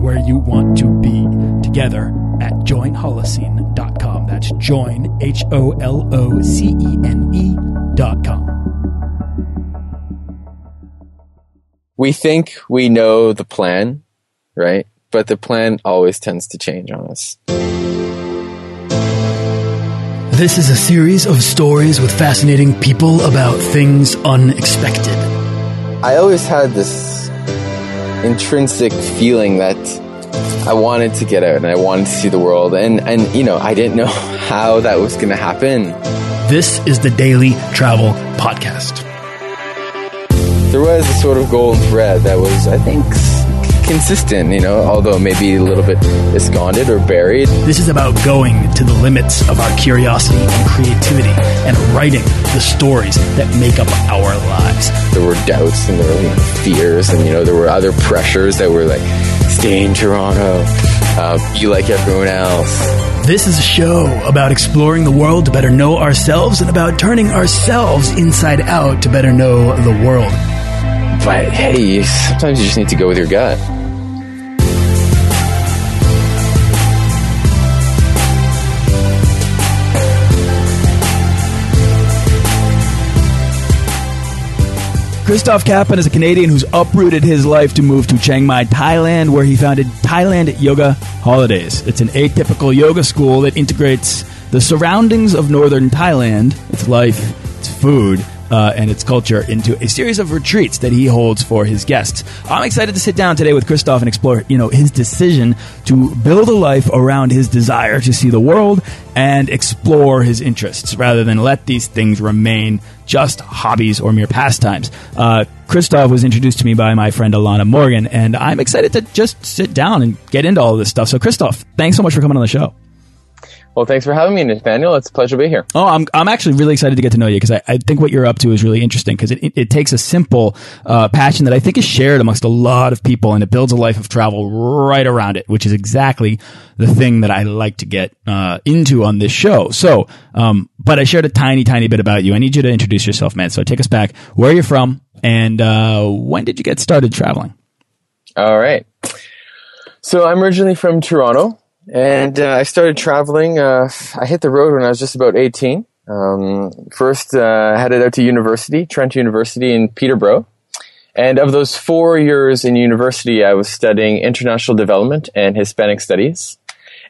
and where you want to be together at joinholocene.com. That's join, H O L O C E N E.com. We think we know the plan, right? But the plan always tends to change on us. This is a series of stories with fascinating people about things unexpected. I always had this intrinsic feeling that I wanted to get out and I wanted to see the world and and you know, I didn't know how that was going to happen. This is the Daily Travel Podcast. There was a sort of golden thread that was I think consistent, you know, although maybe a little bit esconded or buried. This is about going to the limits of our curiosity and creativity and writing the stories that make up our lives. There were doubts and there were fears and you know there were other pressures that were like stay in Toronto, uh, be like everyone else. This is a show about exploring the world to better know ourselves and about turning ourselves inside out to better know the world. But hey, sometimes you just need to go with your gut. Christoph Kappen is a Canadian who's uprooted his life to move to Chiang Mai, Thailand, where he founded Thailand Yoga Holidays. It's an atypical yoga school that integrates the surroundings of northern Thailand, its life, its food, uh, and its culture into a series of retreats that he holds for his guests. I'm excited to sit down today with Christoph and explore, you know, his decision to build a life around his desire to see the world and explore his interests rather than let these things remain just hobbies or mere pastimes. Uh, Christoph was introduced to me by my friend Alana Morgan, and I'm excited to just sit down and get into all this stuff. So, Christoph, thanks so much for coming on the show. Well, thanks for having me, Nathaniel. It's a pleasure to be here. Oh, I'm, I'm actually really excited to get to know you because I, I think what you're up to is really interesting because it, it, it takes a simple uh, passion that I think is shared amongst a lot of people and it builds a life of travel right around it, which is exactly the thing that I like to get uh, into on this show. So, um, but I shared a tiny, tiny bit about you. I need you to introduce yourself, man. So take us back. Where are you from? And uh, when did you get started traveling? All right. So I'm originally from Toronto, and uh, I started traveling. Uh, I hit the road when I was just about 18. Um, first, uh, headed out to university, Trent University in Peterborough. And of those four years in university, I was studying international development and Hispanic studies.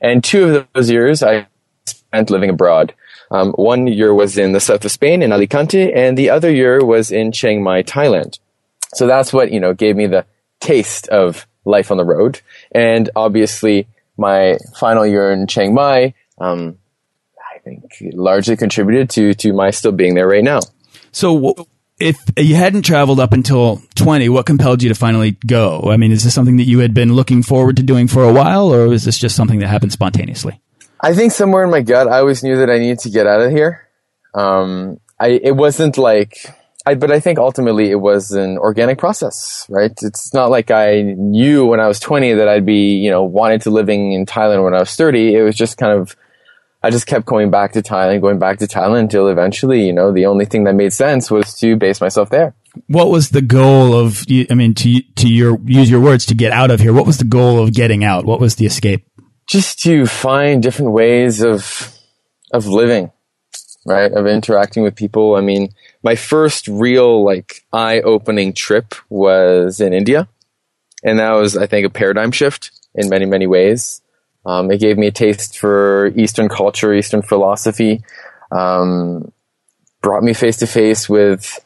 And two of those years I spent living abroad. Um, one year was in the south of Spain in Alicante, and the other year was in Chiang Mai, Thailand. So that's what, you know, gave me the taste of life on the road. And obviously, my final year in Chiang Mai, um, I think largely contributed to, to my still being there right now. So, if you hadn't traveled up until 20, what compelled you to finally go? I mean, is this something that you had been looking forward to doing for a while, or is this just something that happened spontaneously? I think somewhere in my gut, I always knew that I needed to get out of here. Um, I, it wasn't like, I, but I think ultimately it was an organic process, right? It's not like I knew when I was 20 that I'd be, you know, wanted to living in Thailand when I was 30. It was just kind of, I just kept going back to Thailand, going back to Thailand until eventually, you know, the only thing that made sense was to base myself there. What was the goal of, I mean, to, to your, use your words, to get out of here? What was the goal of getting out? What was the escape? Just to find different ways of, of living, right? Of interacting with people. I mean, my first real like eye opening trip was in India. And that was, I think, a paradigm shift in many, many ways. Um, it gave me a taste for Eastern culture, Eastern philosophy, um, brought me face to face with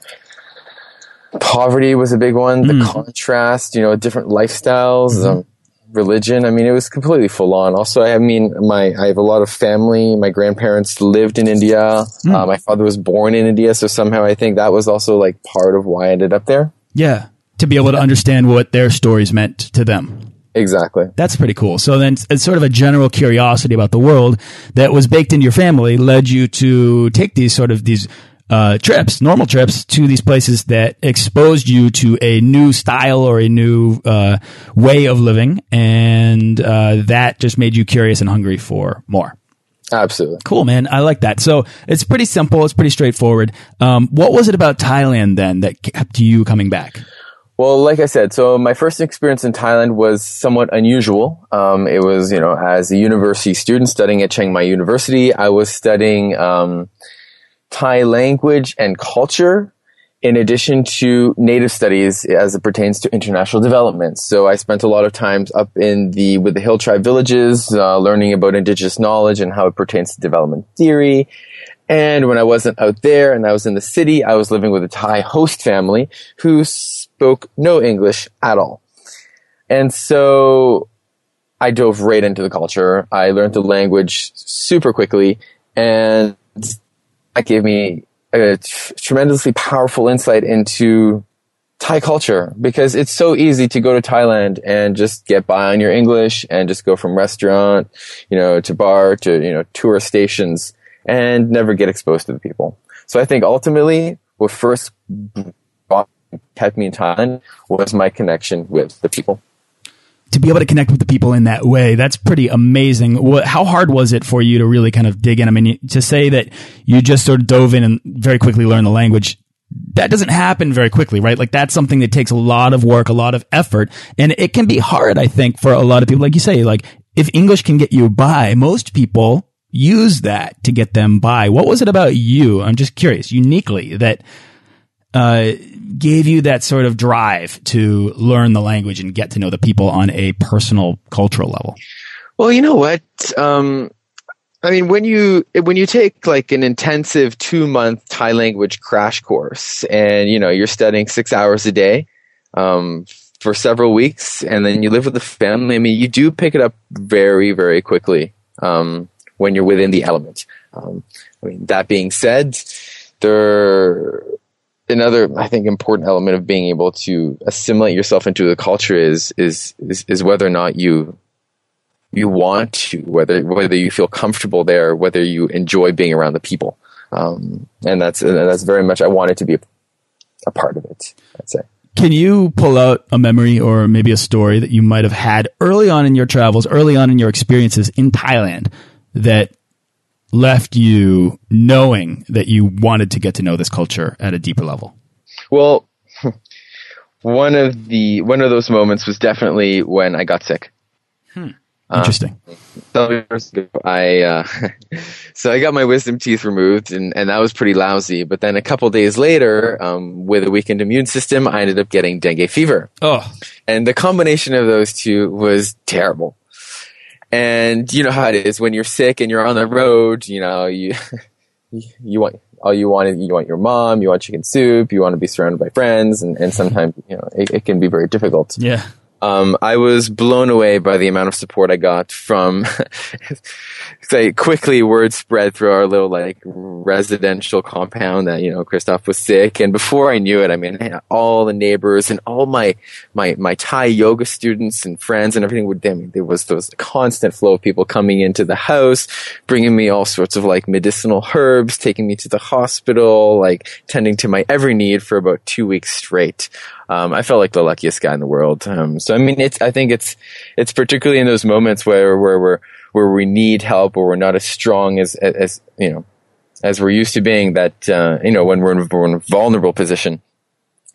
poverty was a big one, the contrast, you know, different lifestyles, um, religion. I mean, it was completely full on. Also, I mean, my, I have a lot of family. My grandparents lived in India. Uh, my father was born in India. So somehow I think that was also like part of why I ended up there. Yeah. To be able to understand what their stories meant to them. Exactly. That's pretty cool. So then it's sort of a general curiosity about the world that was baked into your family led you to take these sort of these uh, trips, normal trips to these places that exposed you to a new style or a new uh, way of living, and uh, that just made you curious and hungry for more. Absolutely. Cool, man. I like that. So it's pretty simple. It's pretty straightforward. Um, what was it about Thailand then that kept you coming back? Well, like I said, so my first experience in Thailand was somewhat unusual. Um, it was, you know, as a university student studying at Chiang Mai University, I was studying um, Thai language and culture in addition to native studies as it pertains to international development. So I spent a lot of times up in the with the hill tribe villages, uh, learning about indigenous knowledge and how it pertains to development theory. And when I wasn't out there and I was in the city, I was living with a Thai host family who spoke no English at all. And so I dove right into the culture. I learned the language super quickly and that gave me a tremendously powerful insight into Thai culture because it's so easy to go to Thailand and just get by on your English and just go from restaurant, you know, to bar to, you know, tourist stations and never get exposed to the people. So I think ultimately what first kept me in Thailand was my connection with the people to be able to connect with the people in that way, that's pretty amazing. What, how hard was it for you to really kind of dig in? I mean, to say that you just sort of dove in and very quickly learned the language, that doesn't happen very quickly, right? Like that's something that takes a lot of work, a lot of effort, and it can be hard, I think, for a lot of people. Like you say, like if English can get you by, most people use that to get them by. What was it about you? I'm just curious, uniquely that uh, gave you that sort of drive to learn the language and get to know the people on a personal cultural level? Well, you know what? Um, I mean, when you when you take like an intensive two month Thai language crash course, and you know you're studying six hours a day um, for several weeks, and then you live with the family. I mean, you do pick it up very very quickly um, when you're within the element. Um, I mean, that being said, there another I think important element of being able to assimilate yourself into the culture is is is, is whether or not you you want to whether whether you feel comfortable there whether you enjoy being around the people. Um, and that's and that's very much I wanted to be a, a part of it I'd say. Can you pull out a memory or maybe a story that you might have had early on in your travels early on in your experiences in Thailand that left you knowing that you wanted to get to know this culture at a deeper level? Well, one of the one of those moments was definitely when I got sick. Hmm. Interesting. Um, I uh, so I got my wisdom teeth removed, and, and that was pretty lousy. But then a couple days later, um, with a weakened immune system, I ended up getting dengue fever. Oh, and the combination of those two was terrible. And you know how it is when you're sick and you're on the road. You know you you want all you want is you want your mom, you want chicken soup, you want to be surrounded by friends, and, and sometimes you know it, it can be very difficult. Yeah um, I was blown away by the amount of support I got from. say quickly, word spread through our little like residential compound that you know Christoph was sick, and before I knew it, I mean all the neighbors and all my my my Thai yoga students and friends and everything would. I mean, there was those constant flow of people coming into the house, bringing me all sorts of like medicinal herbs, taking me to the hospital, like tending to my every need for about two weeks straight um, I felt like the luckiest guy in the world. Um, so I mean, it's I think it's it's particularly in those moments where where we're where we need help or we're not as strong as as you know as we're used to being that uh, you know when we're in, we're in, a vulnerable position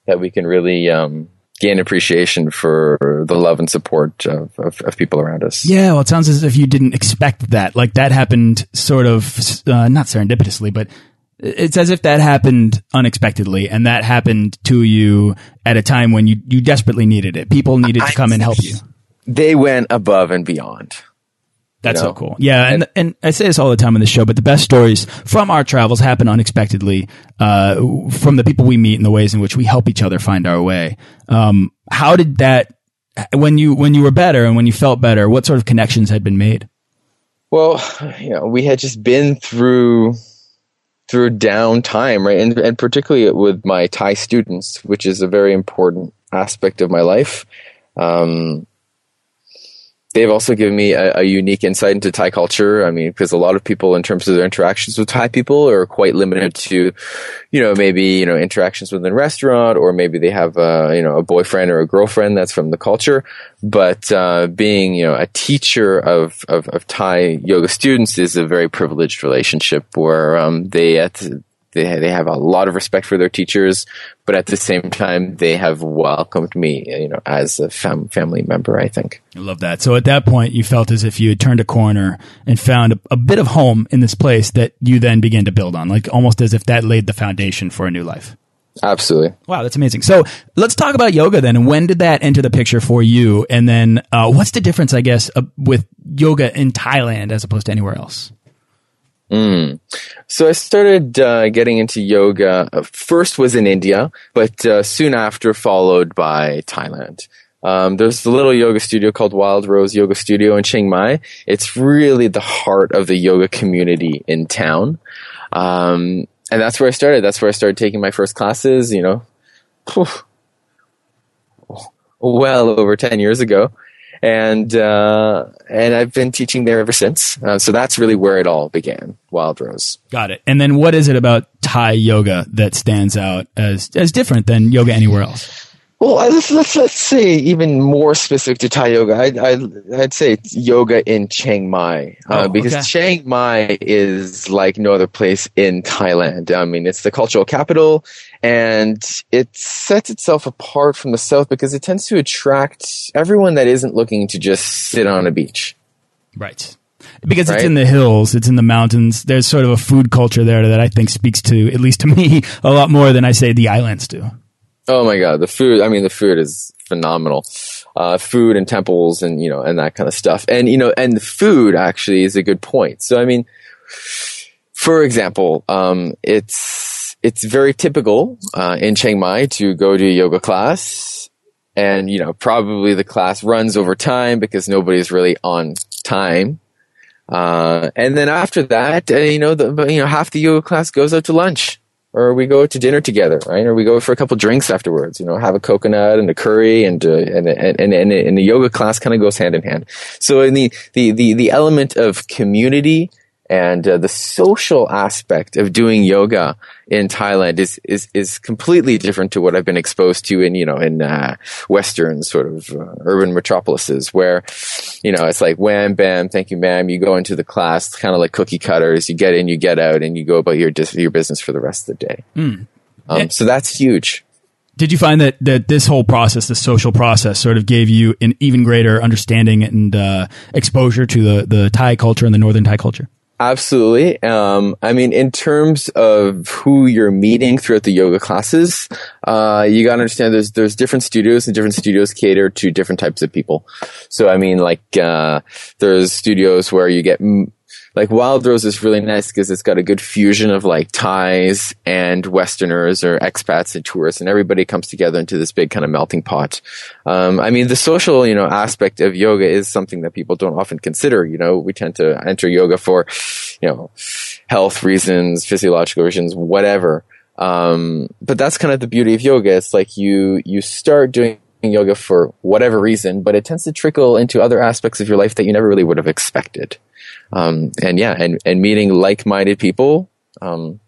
that we can really um, gain appreciation for the love and support of, of, of, people around us. Yeah, well, it sounds as if you didn't expect that. Like that happened sort of uh, not serendipitously, but it's as if that happened unexpectedly and that happened to you at a time when you, you desperately needed it. People needed to come and help you. They went above and beyond. That's you know? so cool. Yeah. And, and I say this all the time on the show, but the best stories from our travels happen unexpectedly, uh, from the people we meet and the ways in which we help each other find our way. Um, how did that, when you, when you were better and when you felt better, what sort of connections had been made? Well, you know, we had just been through through downtime, right? And, and particularly with my Thai students, which is a very important aspect of my life. Um, they've also given me a, a, unique insight into Thai culture. I mean, because a lot of people, in terms of their interactions with Thai people, are quite limited to, you know, maybe you know interactions within a restaurant, or maybe they have a you know a boyfriend or a girlfriend that's from the culture. But uh, being you know a teacher of, of, of Thai yoga students is a very privileged relationship where um, they at they they have a lot of respect for their teachers, but at the same time, they have welcomed me, you know, as a fam- family member. I think. I love that. So at that point, you felt as if you had turned a corner and found a, a bit of home in this place that you then began to build on, like almost as if that laid the foundation for a new life. Absolutely. Wow, that's amazing. So let's talk about yoga then. When did that enter the picture for you? And then uh, what's the difference, I guess, uh, with yoga in Thailand as opposed to anywhere else? Mm. So I started uh, getting into yoga. Uh, first was in India, but uh, soon after followed by Thailand. Um, there's a little yoga studio called Wild Rose Yoga Studio in Chiang Mai. It's really the heart of the yoga community in town. Um, and that's where I started. That's where I started taking my first classes, you know, well over 10 years ago and uh, and I've been teaching there ever since. Uh, so that's really where it all began, Wild Rose. Got it. And then what is it about Thai yoga that stands out as as different than yoga anywhere else? Well, let's, let's, let's say even more specific to Thai yoga. I'd, I'd, I'd say it's yoga in Chiang Mai uh, oh, because okay. Chiang Mai is like no other place in Thailand. I mean, it's the cultural capital and it sets itself apart from the South because it tends to attract everyone that isn't looking to just sit on a beach. Right. Because right? it's in the hills, it's in the mountains. There's sort of a food culture there that I think speaks to, at least to me, a lot more than I say the islands do. Oh my god, the food! I mean, the food is phenomenal. Uh, food and temples and you know and that kind of stuff. And you know, and the food actually is a good point. So I mean, for example, um, it's it's very typical uh, in Chiang Mai to go to a yoga class, and you know probably the class runs over time because nobody's really on time. Uh, and then after that, uh, you know, the you know half the yoga class goes out to lunch or we go to dinner together, right? Or we go for a couple drinks afterwards. You know, have a coconut and a curry, and uh, and, and and and the yoga class kind of goes hand in hand. So in the the the the element of community and uh, the social aspect of doing yoga in Thailand is is is completely different to what I've been exposed to in you know in uh, Western sort of uh, urban metropolises, where you know it's like wham bam, thank you ma'am. You go into the class, it's kind of like cookie cutters. You get in, you get out, and you go about your your business for the rest of the day. Mm. Um, so that's huge. Did you find that, that this whole process, the social process, sort of gave you an even greater understanding and uh, exposure to the, the Thai culture and the Northern Thai culture? Absolutely. Um, I mean, in terms of who you're meeting throughout the yoga classes, uh, you gotta understand there's, there's different studios and different studios cater to different types of people. So, I mean, like, uh, there's studios where you get like Wild Rose is really nice because it's got a good fusion of like Thais and Westerners or expats and tourists, and everybody comes together into this big kind of melting pot. Um, I mean, the social, you know, aspect of yoga is something that people don't often consider. You know, we tend to enter yoga for, you know, health reasons, physiological reasons, whatever. Um, but that's kind of the beauty of yoga. It's like you you start doing yoga for whatever reason, but it tends to trickle into other aspects of your life that you never really would have expected. Um, and yeah, and, and meeting like-minded people, um,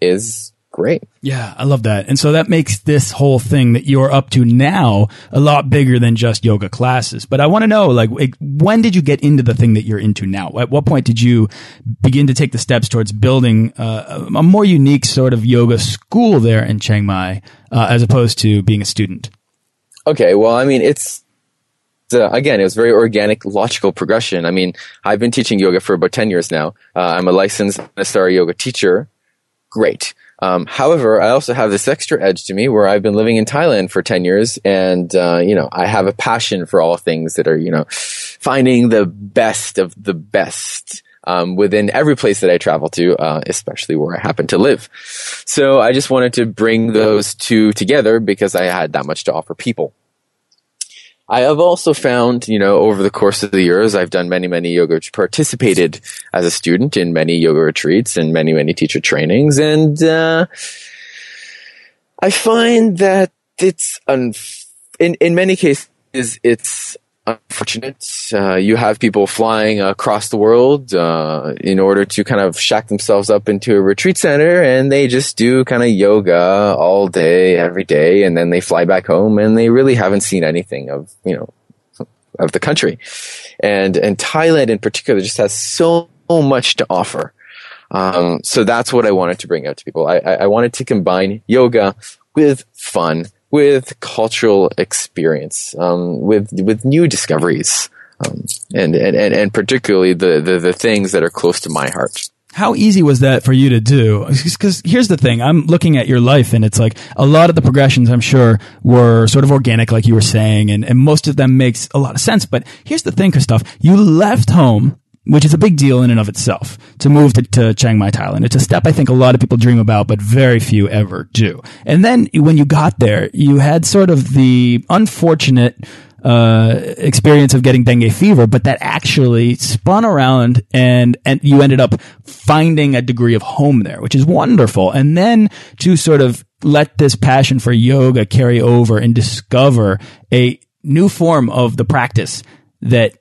is great. Yeah, I love that. And so that makes this whole thing that you're up to now a lot bigger than just yoga classes. But I want to know, like, when did you get into the thing that you're into now? At what point did you begin to take the steps towards building uh, a more unique sort of yoga school there in Chiang Mai, uh, as opposed to being a student? Okay, well, I mean, it's uh, again, it was very organic, logical progression. I mean, I've been teaching yoga for about 10 years now. Uh, I'm a licensed Anusara yoga teacher. Great. Um, however, I also have this extra edge to me where I've been living in Thailand for 10 years and, uh, you know, I have a passion for all things that are, you know, finding the best of the best. Um, within every place that I travel to, uh, especially where I happen to live. So I just wanted to bring those two together because I had that much to offer people. I have also found, you know, over the course of the years, I've done many, many yoga, participated as a student in many yoga retreats and many, many teacher trainings. And, uh, I find that it's, in, in many cases, it's unfortunate. Uh, you have people flying across the world uh, in order to kind of shack themselves up into a retreat center, and they just do kind of yoga all day, every day, and then they fly back home, and they really haven't seen anything of you know of the country. And and Thailand in particular just has so much to offer. Um, so that's what I wanted to bring out to people. I, I, I wanted to combine yoga with fun with cultural experience, um, with with new discoveries, um, and, and and particularly the, the the things that are close to my heart. How easy was that for you to do? Because here's the thing: I'm looking at your life, and it's like a lot of the progressions, I'm sure, were sort of organic, like you were saying, and, and most of them makes a lot of sense. But here's the thing, Christoph: you left home which is a big deal in and of itself to move to, to Chiang Mai, Thailand. It's a step I think a lot of people dream about, but very few ever do. And then when you got there, you had sort of the unfortunate uh, experience of getting dengue fever, but that actually spun around and, and you ended up finding a degree of home there, which is wonderful. And then to sort of let this passion for yoga carry over and discover a new form of the practice that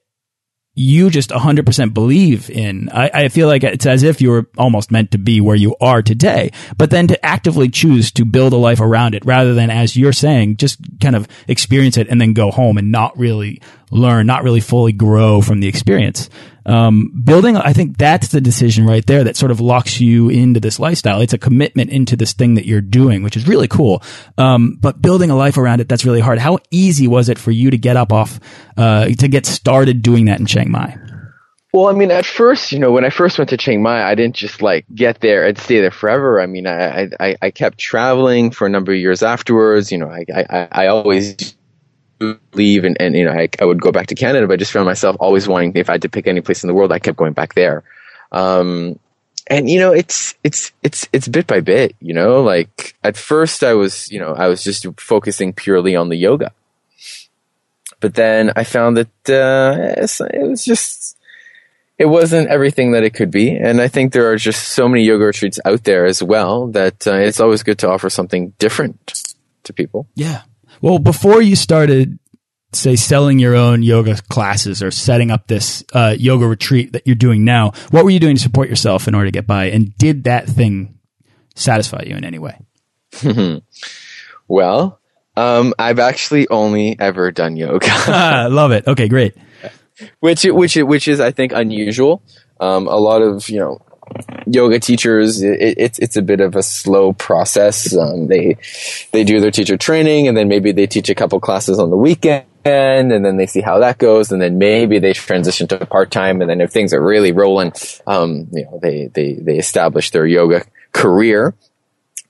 you just 100% believe in. I, I, feel like it's as if you were almost meant to be where you are today, but then to actively choose to build a life around it rather than, as you're saying, just kind of experience it and then go home and not really learn, not really fully grow from the experience. Um, building, I think that's the decision right there that sort of locks you into this lifestyle. It's a commitment into this thing that you're doing, which is really cool. Um, but building a life around it, that's really hard. How easy was it for you to get up off, uh, to get started doing that in Chiang Mai? Well, I mean, at first, you know, when I first went to Chiang Mai, I didn't just like get there and stay there forever. I mean, I I, I kept traveling for a number of years afterwards. You know, I I, I always leave and, and you know I, I, would go back to Canada, but I just found myself always wanting if I had to pick any place in the world, I kept going back there. Um, and you know it's it's it's it's bit by bit. You know, like at first I was you know I was just focusing purely on the yoga, but then I found that uh, it was just it wasn't everything that it could be. And I think there are just so many yoga retreats out there as well that uh, it's always good to offer something different to people. Yeah. Well, before you started, say, selling your own yoga classes or setting up this uh, yoga retreat that you're doing now, what were you doing to support yourself in order to get by? And did that thing satisfy you in any way? well, um, I've actually only ever done yoga. Love it. Okay, great. Which, which, which is, I think, unusual. Um, a lot of you know yoga teachers, it, it's it's a bit of a slow process. Um, they they do their teacher training, and then maybe they teach a couple classes on the weekend, and then they see how that goes, and then maybe they transition to part time, and then if things are really rolling, um, you know, they they they establish their yoga career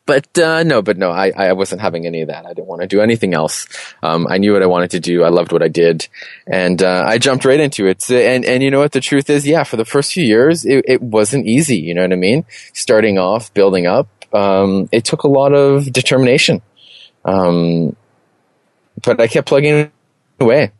but uh, no, but no, I, I wasn't having any of that. I didn't want to do anything else. Um, I knew what I wanted to do. I loved what I did, and uh, I jumped right into it. And and you know what? The truth is, yeah, for the first few years, it, it wasn't easy. You know what I mean? Starting off, building up, um, it took a lot of determination. Um, but I kept plugging away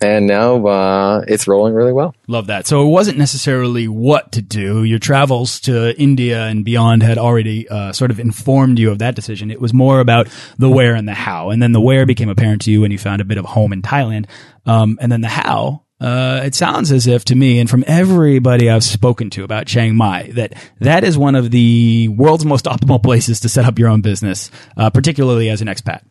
and now uh, it's rolling really well. Love that. So it wasn't necessarily what to do. Your travels to India and beyond had already uh, sort of informed you of that decision. It was more about the where and the how, and then the where became apparent to you when you found a bit of home in Thailand, um, and then the how. Uh, it sounds as if to me, and from everybody I've spoken to about Chiang Mai, that that is one of the world's most optimal places to set up your own business, uh, particularly as an expat.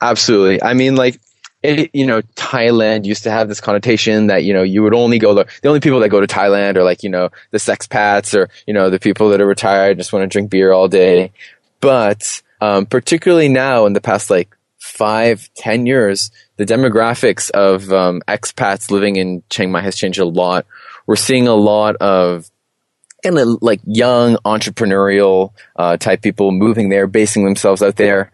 Absolutely. I mean, like it, you know, Thailand used to have this connotation that, you know, you would only go, the, the only people that go to Thailand are like, you know, the sexpats or, you know, the people that are retired, just want to drink beer all day. But, um, particularly now in the past like five, ten years, the demographics of, um, expats living in Chiang Mai has changed a lot. We're seeing a lot of kind of like young entrepreneurial, uh, type people moving there, basing themselves out there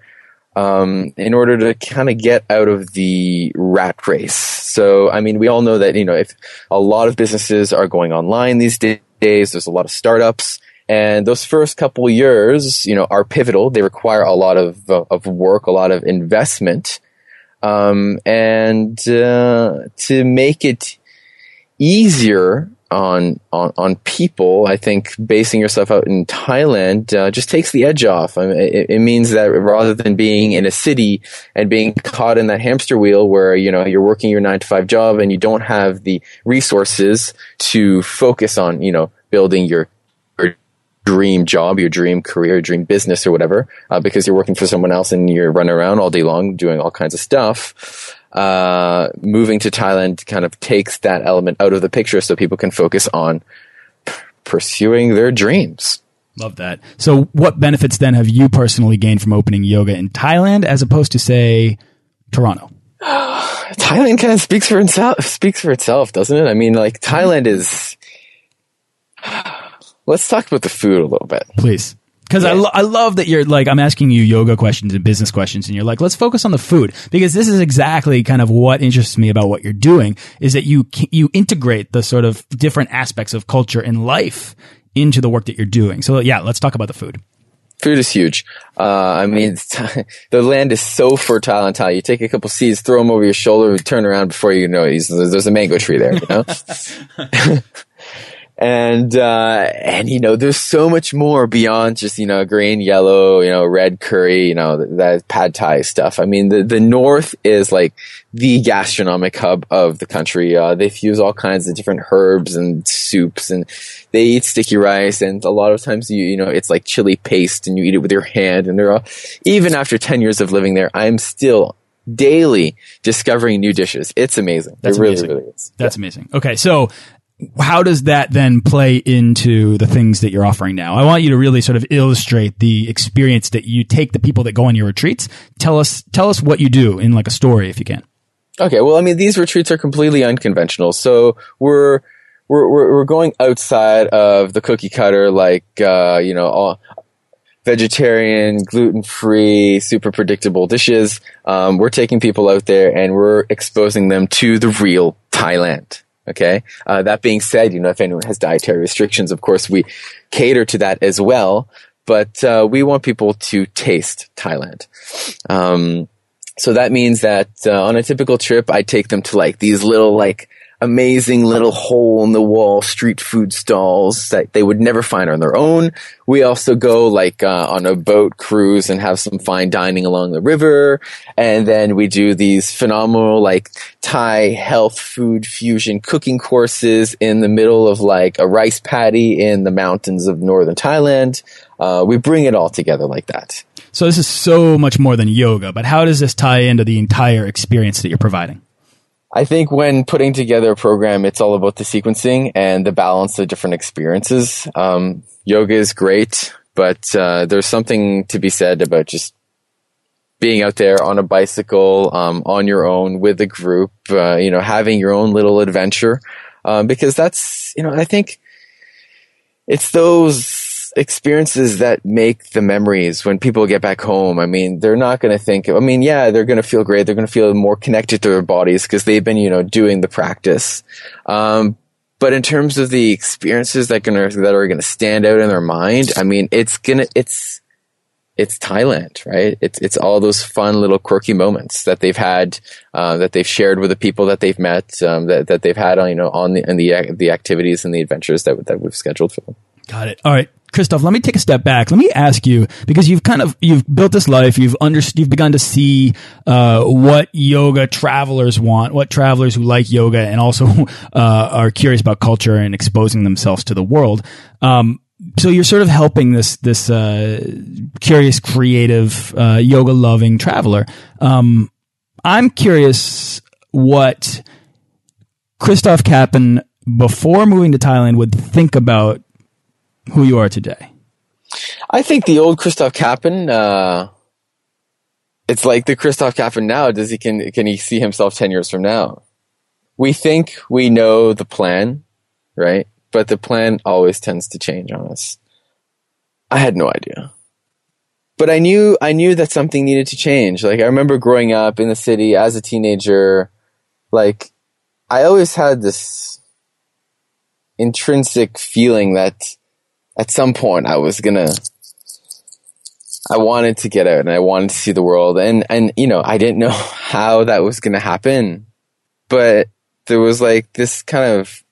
um, in order to kind of get out of the rat race. So, I mean, we all know that, you know, if a lot of businesses are going online these days, there's a lot of startups. And those first couple years, you know, are pivotal. They require a lot of, uh, of work, a lot of investment. Um, and, uh, to make it easier, on on on people, I think basing yourself out in Thailand uh, just takes the edge off. I mean, it, it, means that rather than being in a city and being caught in that hamster wheel where you know you're working your nine to five job and you don't have the resources to focus on you know building your your dream job, your dream career, dream business or whatever, uh, because you're working for someone else and you're running around all day long doing all kinds of stuff. Uh, moving to Thailand kind of takes that element out of the picture so people can focus on p- pursuing their dreams. Love that. So, what benefits then have you personally gained from opening yoga in Thailand as opposed to, say, Toronto? Thailand kind of speaks for itself. Speaks for itself, doesn't it? I mean, like Thailand is Let's talk about the food a little bit. Please. Because yeah. I, lo I love that you're like, I'm asking you yoga questions and business questions, and you're like, let's focus on the food. Because this is exactly kind of what interests me about what you're doing is that you, you integrate the sort of different aspects of culture and life into the work that you're doing. So, yeah, let's talk about the food. Food is huge. Uh, I mean, the land is so fertile in Thailand. You take a couple seeds, throw them over your shoulder, turn around before you know it, there's a mango tree there, you know? and uh, and you know there's so much more beyond just you know green yellow you know red curry you know that, that pad thai stuff i mean the the north is like the gastronomic hub of the country uh, they fuse all kinds of different herbs and soups and they eat sticky rice and a lot of times you you know it's like chili paste and you eat it with your hand and they're all even after 10 years of living there i'm still daily discovering new dishes. It's amazing. That's it really, amazing. really is. That's yeah. amazing. Okay, so how does that then play into the things that you're offering now? I want you to really sort of illustrate the experience that you take the people that go on your retreats. Tell us, tell us what you do in like a story if you can. Okay. Well, I mean, these retreats are completely unconventional. So we're, we're, we're going outside of the cookie cutter, like, uh, you know, all, vegetarian, gluten free, super predictable dishes. Um, we're taking people out there and we're exposing them to the real Thailand. Okay. Uh, that being said, you know, if anyone has dietary restrictions, of course, we cater to that as well. But uh, we want people to taste Thailand. Um, so that means that uh, on a typical trip, I take them to like these little like amazing little hole in the wall street food stalls that they would never find on their own. We also go like uh, on a boat cruise and have some fine dining along the river. And then we do these phenomenal like Thai health food fusion cooking courses in the middle of like a rice paddy in the mountains of northern Thailand. Uh, we bring it all together like that. So this is so much more than yoga, but how does this tie into the entire experience that you're providing? I think when putting together a program, it's all about the sequencing and the balance of different experiences. Um, yoga is great, but uh, there's something to be said about just being out there on a bicycle, um, on your own with a group, uh, you know, having your own little adventure, um, because that's, you know, I think it's those experiences that make the memories when people get back home. I mean, they're not going to think, I mean, yeah, they're going to feel great. They're going to feel more connected to their bodies because they've been, you know, doing the practice. Um, but in terms of the experiences that gonna, that are going to stand out in their mind, I mean, it's gonna, it's, it's Thailand, right? It's it's all those fun little quirky moments that they've had, uh, that they've shared with the people that they've met, um, that that they've had on you know on the in the the activities and the adventures that that we've scheduled for them. Got it. All right. Christoph, let me take a step back. Let me ask you because you've kind of you've built this life. You've under, you've begun to see uh, what yoga travelers want, what travelers who like yoga and also uh, are curious about culture and exposing themselves to the world. Um, so you're sort of helping this this uh, curious, creative, uh, yoga loving traveler. Um, I'm curious what Christoph Kappen before moving to Thailand would think about who you are today? I think the old Christoph Kappen, uh, it's like the Christoph Kappen now. Does he can can he see himself ten years from now? We think we know the plan, right? But the plan always tends to change on us. I had no idea. But I knew I knew that something needed to change. Like I remember growing up in the city as a teenager, like I always had this intrinsic feeling that at some point I was gonna, I wanted to get out and I wanted to see the world and, and, you know, I didn't know how that was gonna happen, but there was like this kind of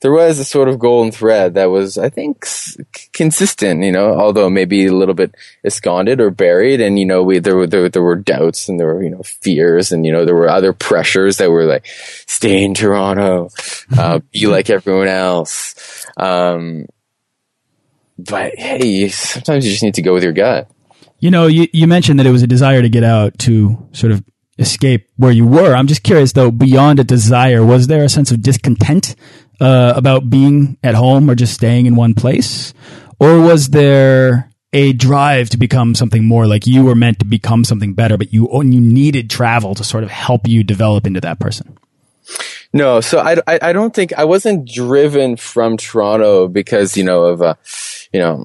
there was a sort of golden thread that was, I think, s- consistent, you know, although maybe a little bit esconded or buried. And, you know, we, there were, there, there were doubts and there were, you know, fears and, you know, there were other pressures that were like, stay in Toronto, uh, be like everyone else. Um, but hey, sometimes you just need to go with your gut. You know, you, you mentioned that it was a desire to get out to sort of escape where you were. I'm just curious, though, beyond a desire, was there a sense of discontent uh, about being at home or just staying in one place? Or was there a drive to become something more like you were meant to become something better, but you, you needed travel to sort of help you develop into that person? No, so I, I, I don't think I wasn't driven from Toronto because, you know, of, uh, you know,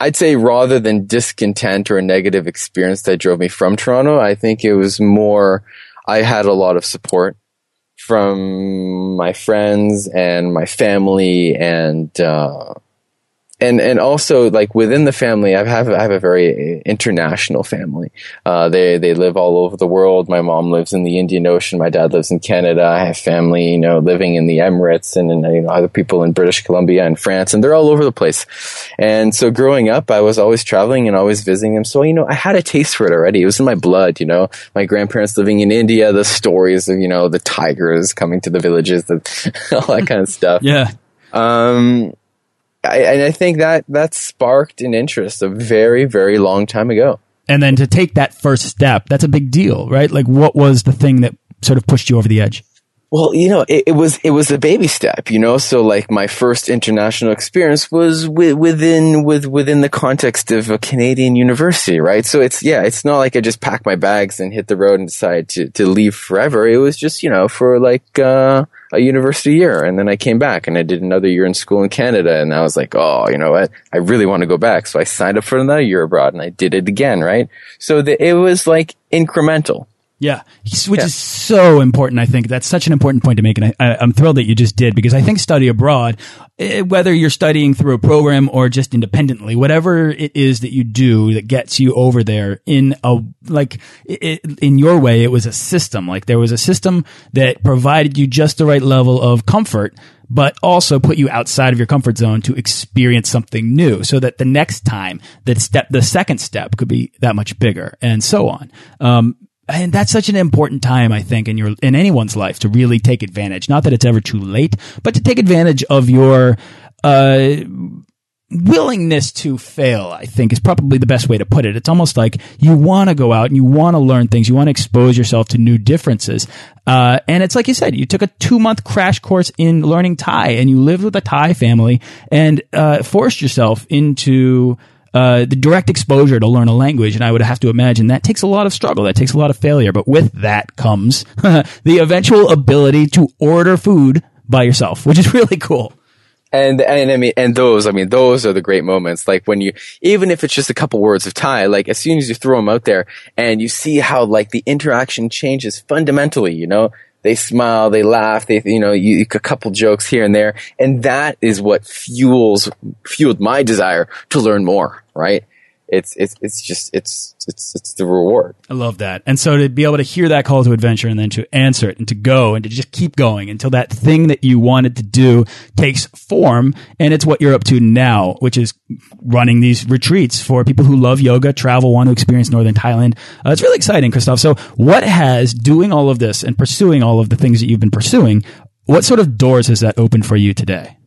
I'd say rather than discontent or a negative experience that drove me from Toronto, I think it was more, I had a lot of support from my friends and my family and, uh, and and also like within the family, I have I have a very international family. Uh, they they live all over the world. My mom lives in the Indian Ocean. My dad lives in Canada. I have family, you know, living in the Emirates and, and you know other people in British Columbia and France, and they're all over the place. And so growing up, I was always traveling and always visiting them. So you know, I had a taste for it already. It was in my blood. You know, my grandparents living in India, the stories of you know the tigers coming to the villages, the, all that kind of stuff. Yeah. Um, I, and I think that that sparked an interest a very, very long time ago. And then to take that first step, that's a big deal, right? Like, what was the thing that sort of pushed you over the edge? Well, you know, it, it was it was a baby step, you know. So, like, my first international experience was wi- within with within the context of a Canadian university, right? So it's yeah, it's not like I just packed my bags and hit the road and decided to to leave forever. It was just you know for like uh, a university year, and then I came back and I did another year in school in Canada, and I was like, oh, you know what? I really want to go back, so I signed up for another year abroad, and I did it again, right? So the, it was like incremental. Yeah, which yeah. is so important. I think that's such an important point to make, and I, I, am thrilled that you just did because I think study abroad, eh, whether you're studying through a program or just independently, whatever it is that you do that gets you over there in a like it, in your way, it was a system. Like there was a system that provided you just the right level of comfort but also put you outside of your comfort zone to experience something new so that the next time that step, the second step could be that much bigger and so on. Um, and that's such an important time, I think, in your in anyone's life to really take advantage. Not that it's ever too late, but to take advantage of your uh, willingness to fail. I think is probably the best way to put it. It's almost like you want to go out and you want to learn things. You want to expose yourself to new differences. Uh, and it's like you said, you took a two month crash course in learning Thai, and you lived with a Thai family and uh, forced yourself into uh, the direct exposure to learn a language, and I would have to imagine that takes a lot of struggle, that takes a lot of failure. But with that comes the eventual ability to order food by yourself, which is really cool. And and I mean, and those, I mean, those are the great moments. Like when you, even if it's just a couple words of Thai, like as soon as you throw them out there, and you see how like the interaction changes fundamentally, you know, they smile, they laugh, they, you know, you, a couple jokes here and there. And that is what fuels, fueled my desire to learn more, right? It's, it's, it's just, it's, it's, it's the reward. I love that. And so to be able to hear that call to adventure and then to answer it and to go and to just keep going until that thing that you wanted to do takes form. And it's what you're up to now, which is running these retreats for people who love yoga, travel, want to experience Northern Thailand. Uh, it's really exciting, Christoph. So what has doing all of this and pursuing all of the things that you've been pursuing, what sort of doors has that opened for you today?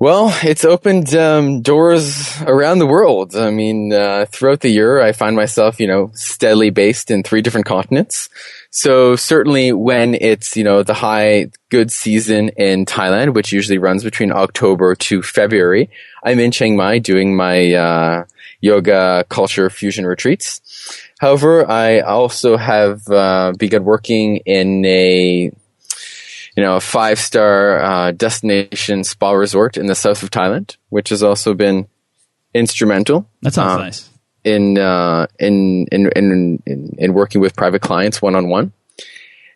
Well, it's opened um, doors around the world. I mean, uh, throughout the year, I find myself, you know, steadily based in three different continents. So certainly when it's, you know, the high good season in Thailand, which usually runs between October to February, I'm in Chiang Mai doing my uh, yoga culture fusion retreats. However, I also have uh, begun working in a you know, a five star uh, destination spa resort in the south of Thailand, which has also been instrumental. That sounds uh, nice. In, uh, in, in, in, in, in working with private clients one on one.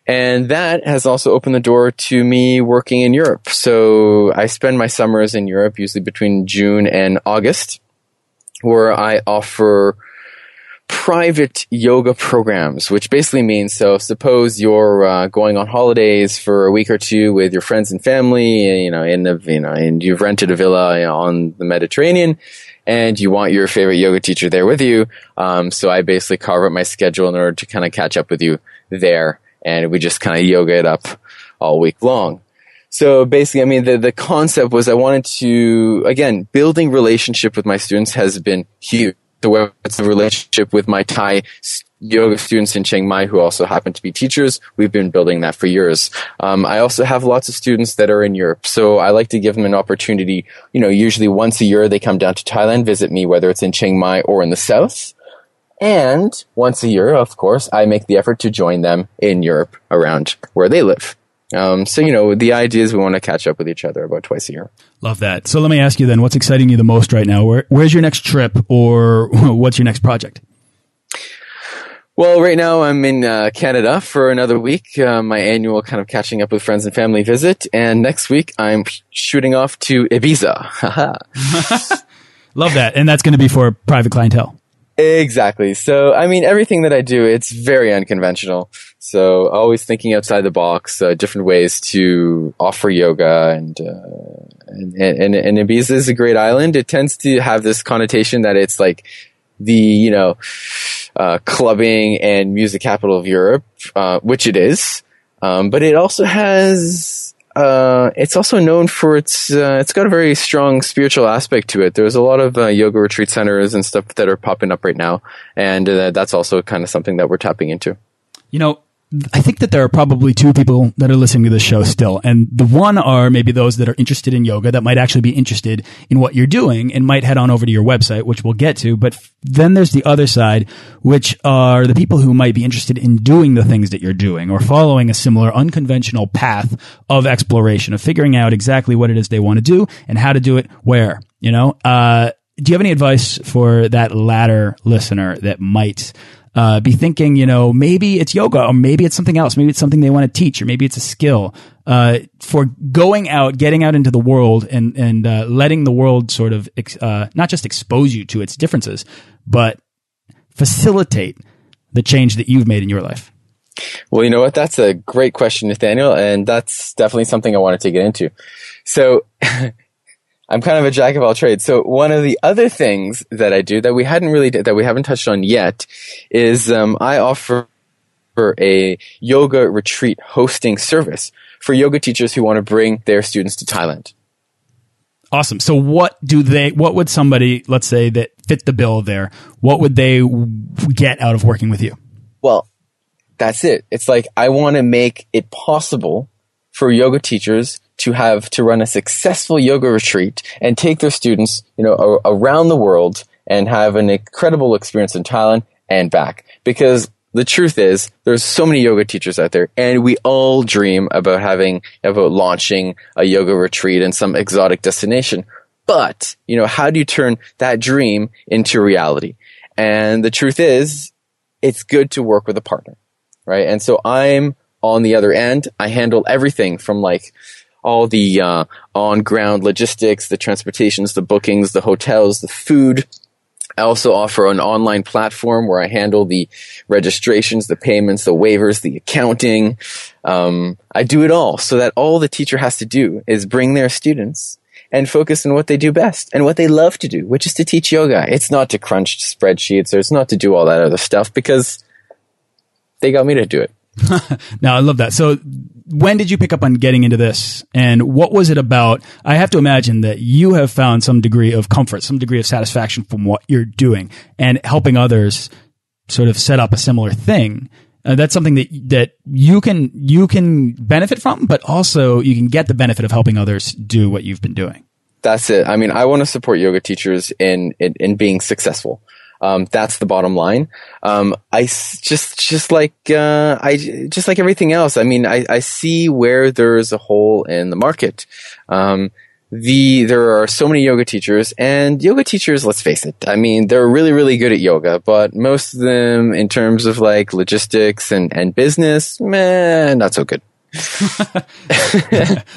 And that has also opened the door to me working in Europe. So I spend my summers in Europe, usually between June and August, where I offer private yoga programs, which basically means so suppose you're uh, going on holidays for a week or two with your friends and family, you know, in the, you know, and you've rented a villa on the Mediterranean and you want your favorite yoga teacher there with you. Um, so I basically carve up my schedule in order to kind of catch up with you there. And we just kind of yoga it up all week long. So basically, I mean, the, the concept was I wanted to, again, building relationship with my students has been huge. The way it's the relationship with my Thai yoga students in Chiang Mai who also happen to be teachers. We've been building that for years. Um, I also have lots of students that are in Europe. So I like to give them an opportunity. You know, usually once a year they come down to Thailand, visit me, whether it's in Chiang Mai or in the south. And once a year, of course, I make the effort to join them in Europe around where they live. Um, so, you know, the idea is we want to catch up with each other about twice a year. Love that. So let me ask you then, what's exciting you the most right now? Where, where's your next trip or what's your next project? Well, right now I'm in uh, Canada for another week, uh, my annual kind of catching up with friends and family visit. And next week I'm shooting off to Ibiza. Love that. And that's going to be for private clientele. Exactly. So, I mean, everything that I do, it's very unconventional. So, always thinking outside the box, uh, different ways to offer yoga, and, uh, and, and and Ibiza is a great island. It tends to have this connotation that it's like the you know uh, clubbing and music capital of Europe, uh, which it is. Um, but it also has uh, it's also known for its uh, it's got a very strong spiritual aspect to it. There's a lot of uh, yoga retreat centers and stuff that are popping up right now, and uh, that's also kind of something that we're tapping into. You know, I think that there are probably two people that are listening to this show still. And the one are maybe those that are interested in yoga that might actually be interested in what you're doing and might head on over to your website, which we'll get to. But then there's the other side, which are the people who might be interested in doing the things that you're doing or following a similar unconventional path of exploration, of figuring out exactly what it is they want to do and how to do it where, you know? Uh, do you have any advice for that latter listener that might uh, be thinking, you know, maybe it's yoga or maybe it's something else. Maybe it's something they want to teach or maybe it's a skill. Uh, for going out, getting out into the world and, and, uh, letting the world sort of, uh, not just expose you to its differences, but facilitate the change that you've made in your life. Well, you know what? That's a great question, Nathaniel, and that's definitely something I wanted to get into. So, I'm kind of a jack of all trades. So one of the other things that I do that we hadn't really that we haven't touched on yet is um, I offer a yoga retreat hosting service for yoga teachers who want to bring their students to Thailand. Awesome. So what do they what would somebody let's say that fit the bill there what would they get out of working with you? Well, that's it. It's like I want to make it possible for yoga teachers to have to run a successful yoga retreat and take their students, you know, around the world and have an incredible experience in Thailand and back. Because the truth is, there's so many yoga teachers out there, and we all dream about having, about launching a yoga retreat in some exotic destination. But, you know, how do you turn that dream into reality? And the truth is, it's good to work with a partner, right? And so I'm on the other end. I handle everything from like all the uh, on ground logistics, the transportations, the bookings, the hotels, the food. I also offer an online platform where I handle the registrations, the payments, the waivers, the accounting. Um, I do it all so that all the teacher has to do is bring their students and focus on what they do best and what they love to do, which is to teach yoga. It's not to crunch spreadsheets or it's not to do all that other stuff because they got me to do it. now I love that. So when did you pick up on getting into this and what was it about? I have to imagine that you have found some degree of comfort, some degree of satisfaction from what you're doing and helping others sort of set up a similar thing. Uh, that's something that that you can you can benefit from, but also you can get the benefit of helping others do what you've been doing. That's it. I mean, I want to support yoga teachers in in, in being successful. Um, that's the bottom line. Um, I just, just like, uh, I, just like everything else. I mean, I, I see where there is a hole in the market. Um, the, there are so many yoga teachers and yoga teachers, let's face it. I mean, they're really, really good at yoga, but most of them in terms of like logistics and, and business, man, not so good.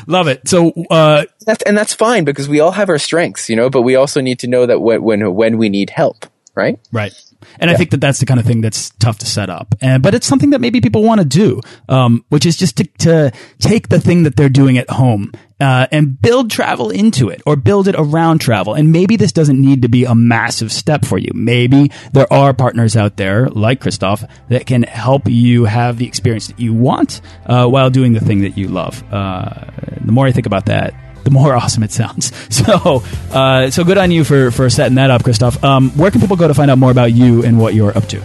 Love it. So, uh, that's, and that's fine because we all have our strengths, you know, but we also need to know that when, when, when we need help right? Right. And I think that that's the kind of thing that's tough to set up. And, but it's something that maybe people want to do, um, which is just to, to take the thing that they're doing at home uh, and build travel into it or build it around travel. And maybe this doesn't need to be a massive step for you. Maybe there are partners out there like Christoph that can help you have the experience that you want uh, while doing the thing that you love. Uh, the more I think about that, the more awesome it sounds. So, uh, so good on you for for setting that up, Christoph. Um, where can people go to find out more about you and what you're up to?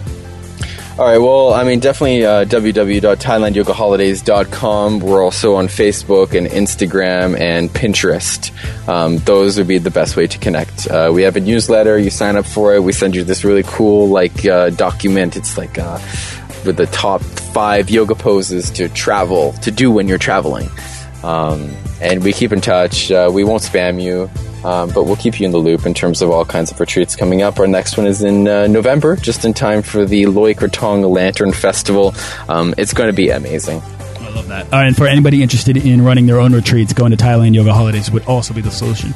All right. Well, I mean, definitely uh, www.thailandyogaholidays.com. We're also on Facebook and Instagram and Pinterest. Um, those would be the best way to connect. Uh, we have a newsletter. You sign up for it. We send you this really cool like uh, document. It's like uh, with the top five yoga poses to travel to do when you're traveling. Um, and we keep in touch. Uh, we won't spam you. Um, but we'll keep you in the loop in terms of all kinds of retreats coming up. Our next one is in uh, November, just in time for the Loy Krathong Lantern Festival. Um, it's going to be amazing. I love that. And for anybody interested in running their own retreats, going to Thailand Yoga Holidays would also be the solution.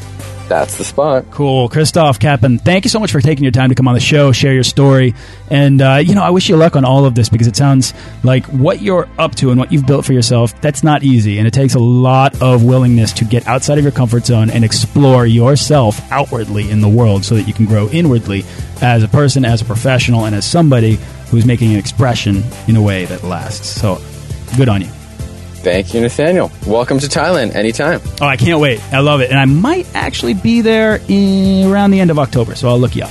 That's the spot. Cool. Christoph Kappen, thank you so much for taking your time to come on the show, share your story. And, uh, you know, I wish you luck on all of this because it sounds like what you're up to and what you've built for yourself, that's not easy. And it takes a lot of willingness to get outside of your comfort zone and explore yourself outwardly in the world so that you can grow inwardly as a person, as a professional, and as somebody who's making an expression in a way that lasts. So, good on you. Thank you, Nathaniel. Welcome to Thailand anytime. Oh, I can't wait. I love it. And I might actually be there in, around the end of October, so I'll look you up.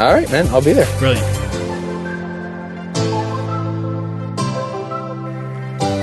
All right, man. I'll be there. Brilliant.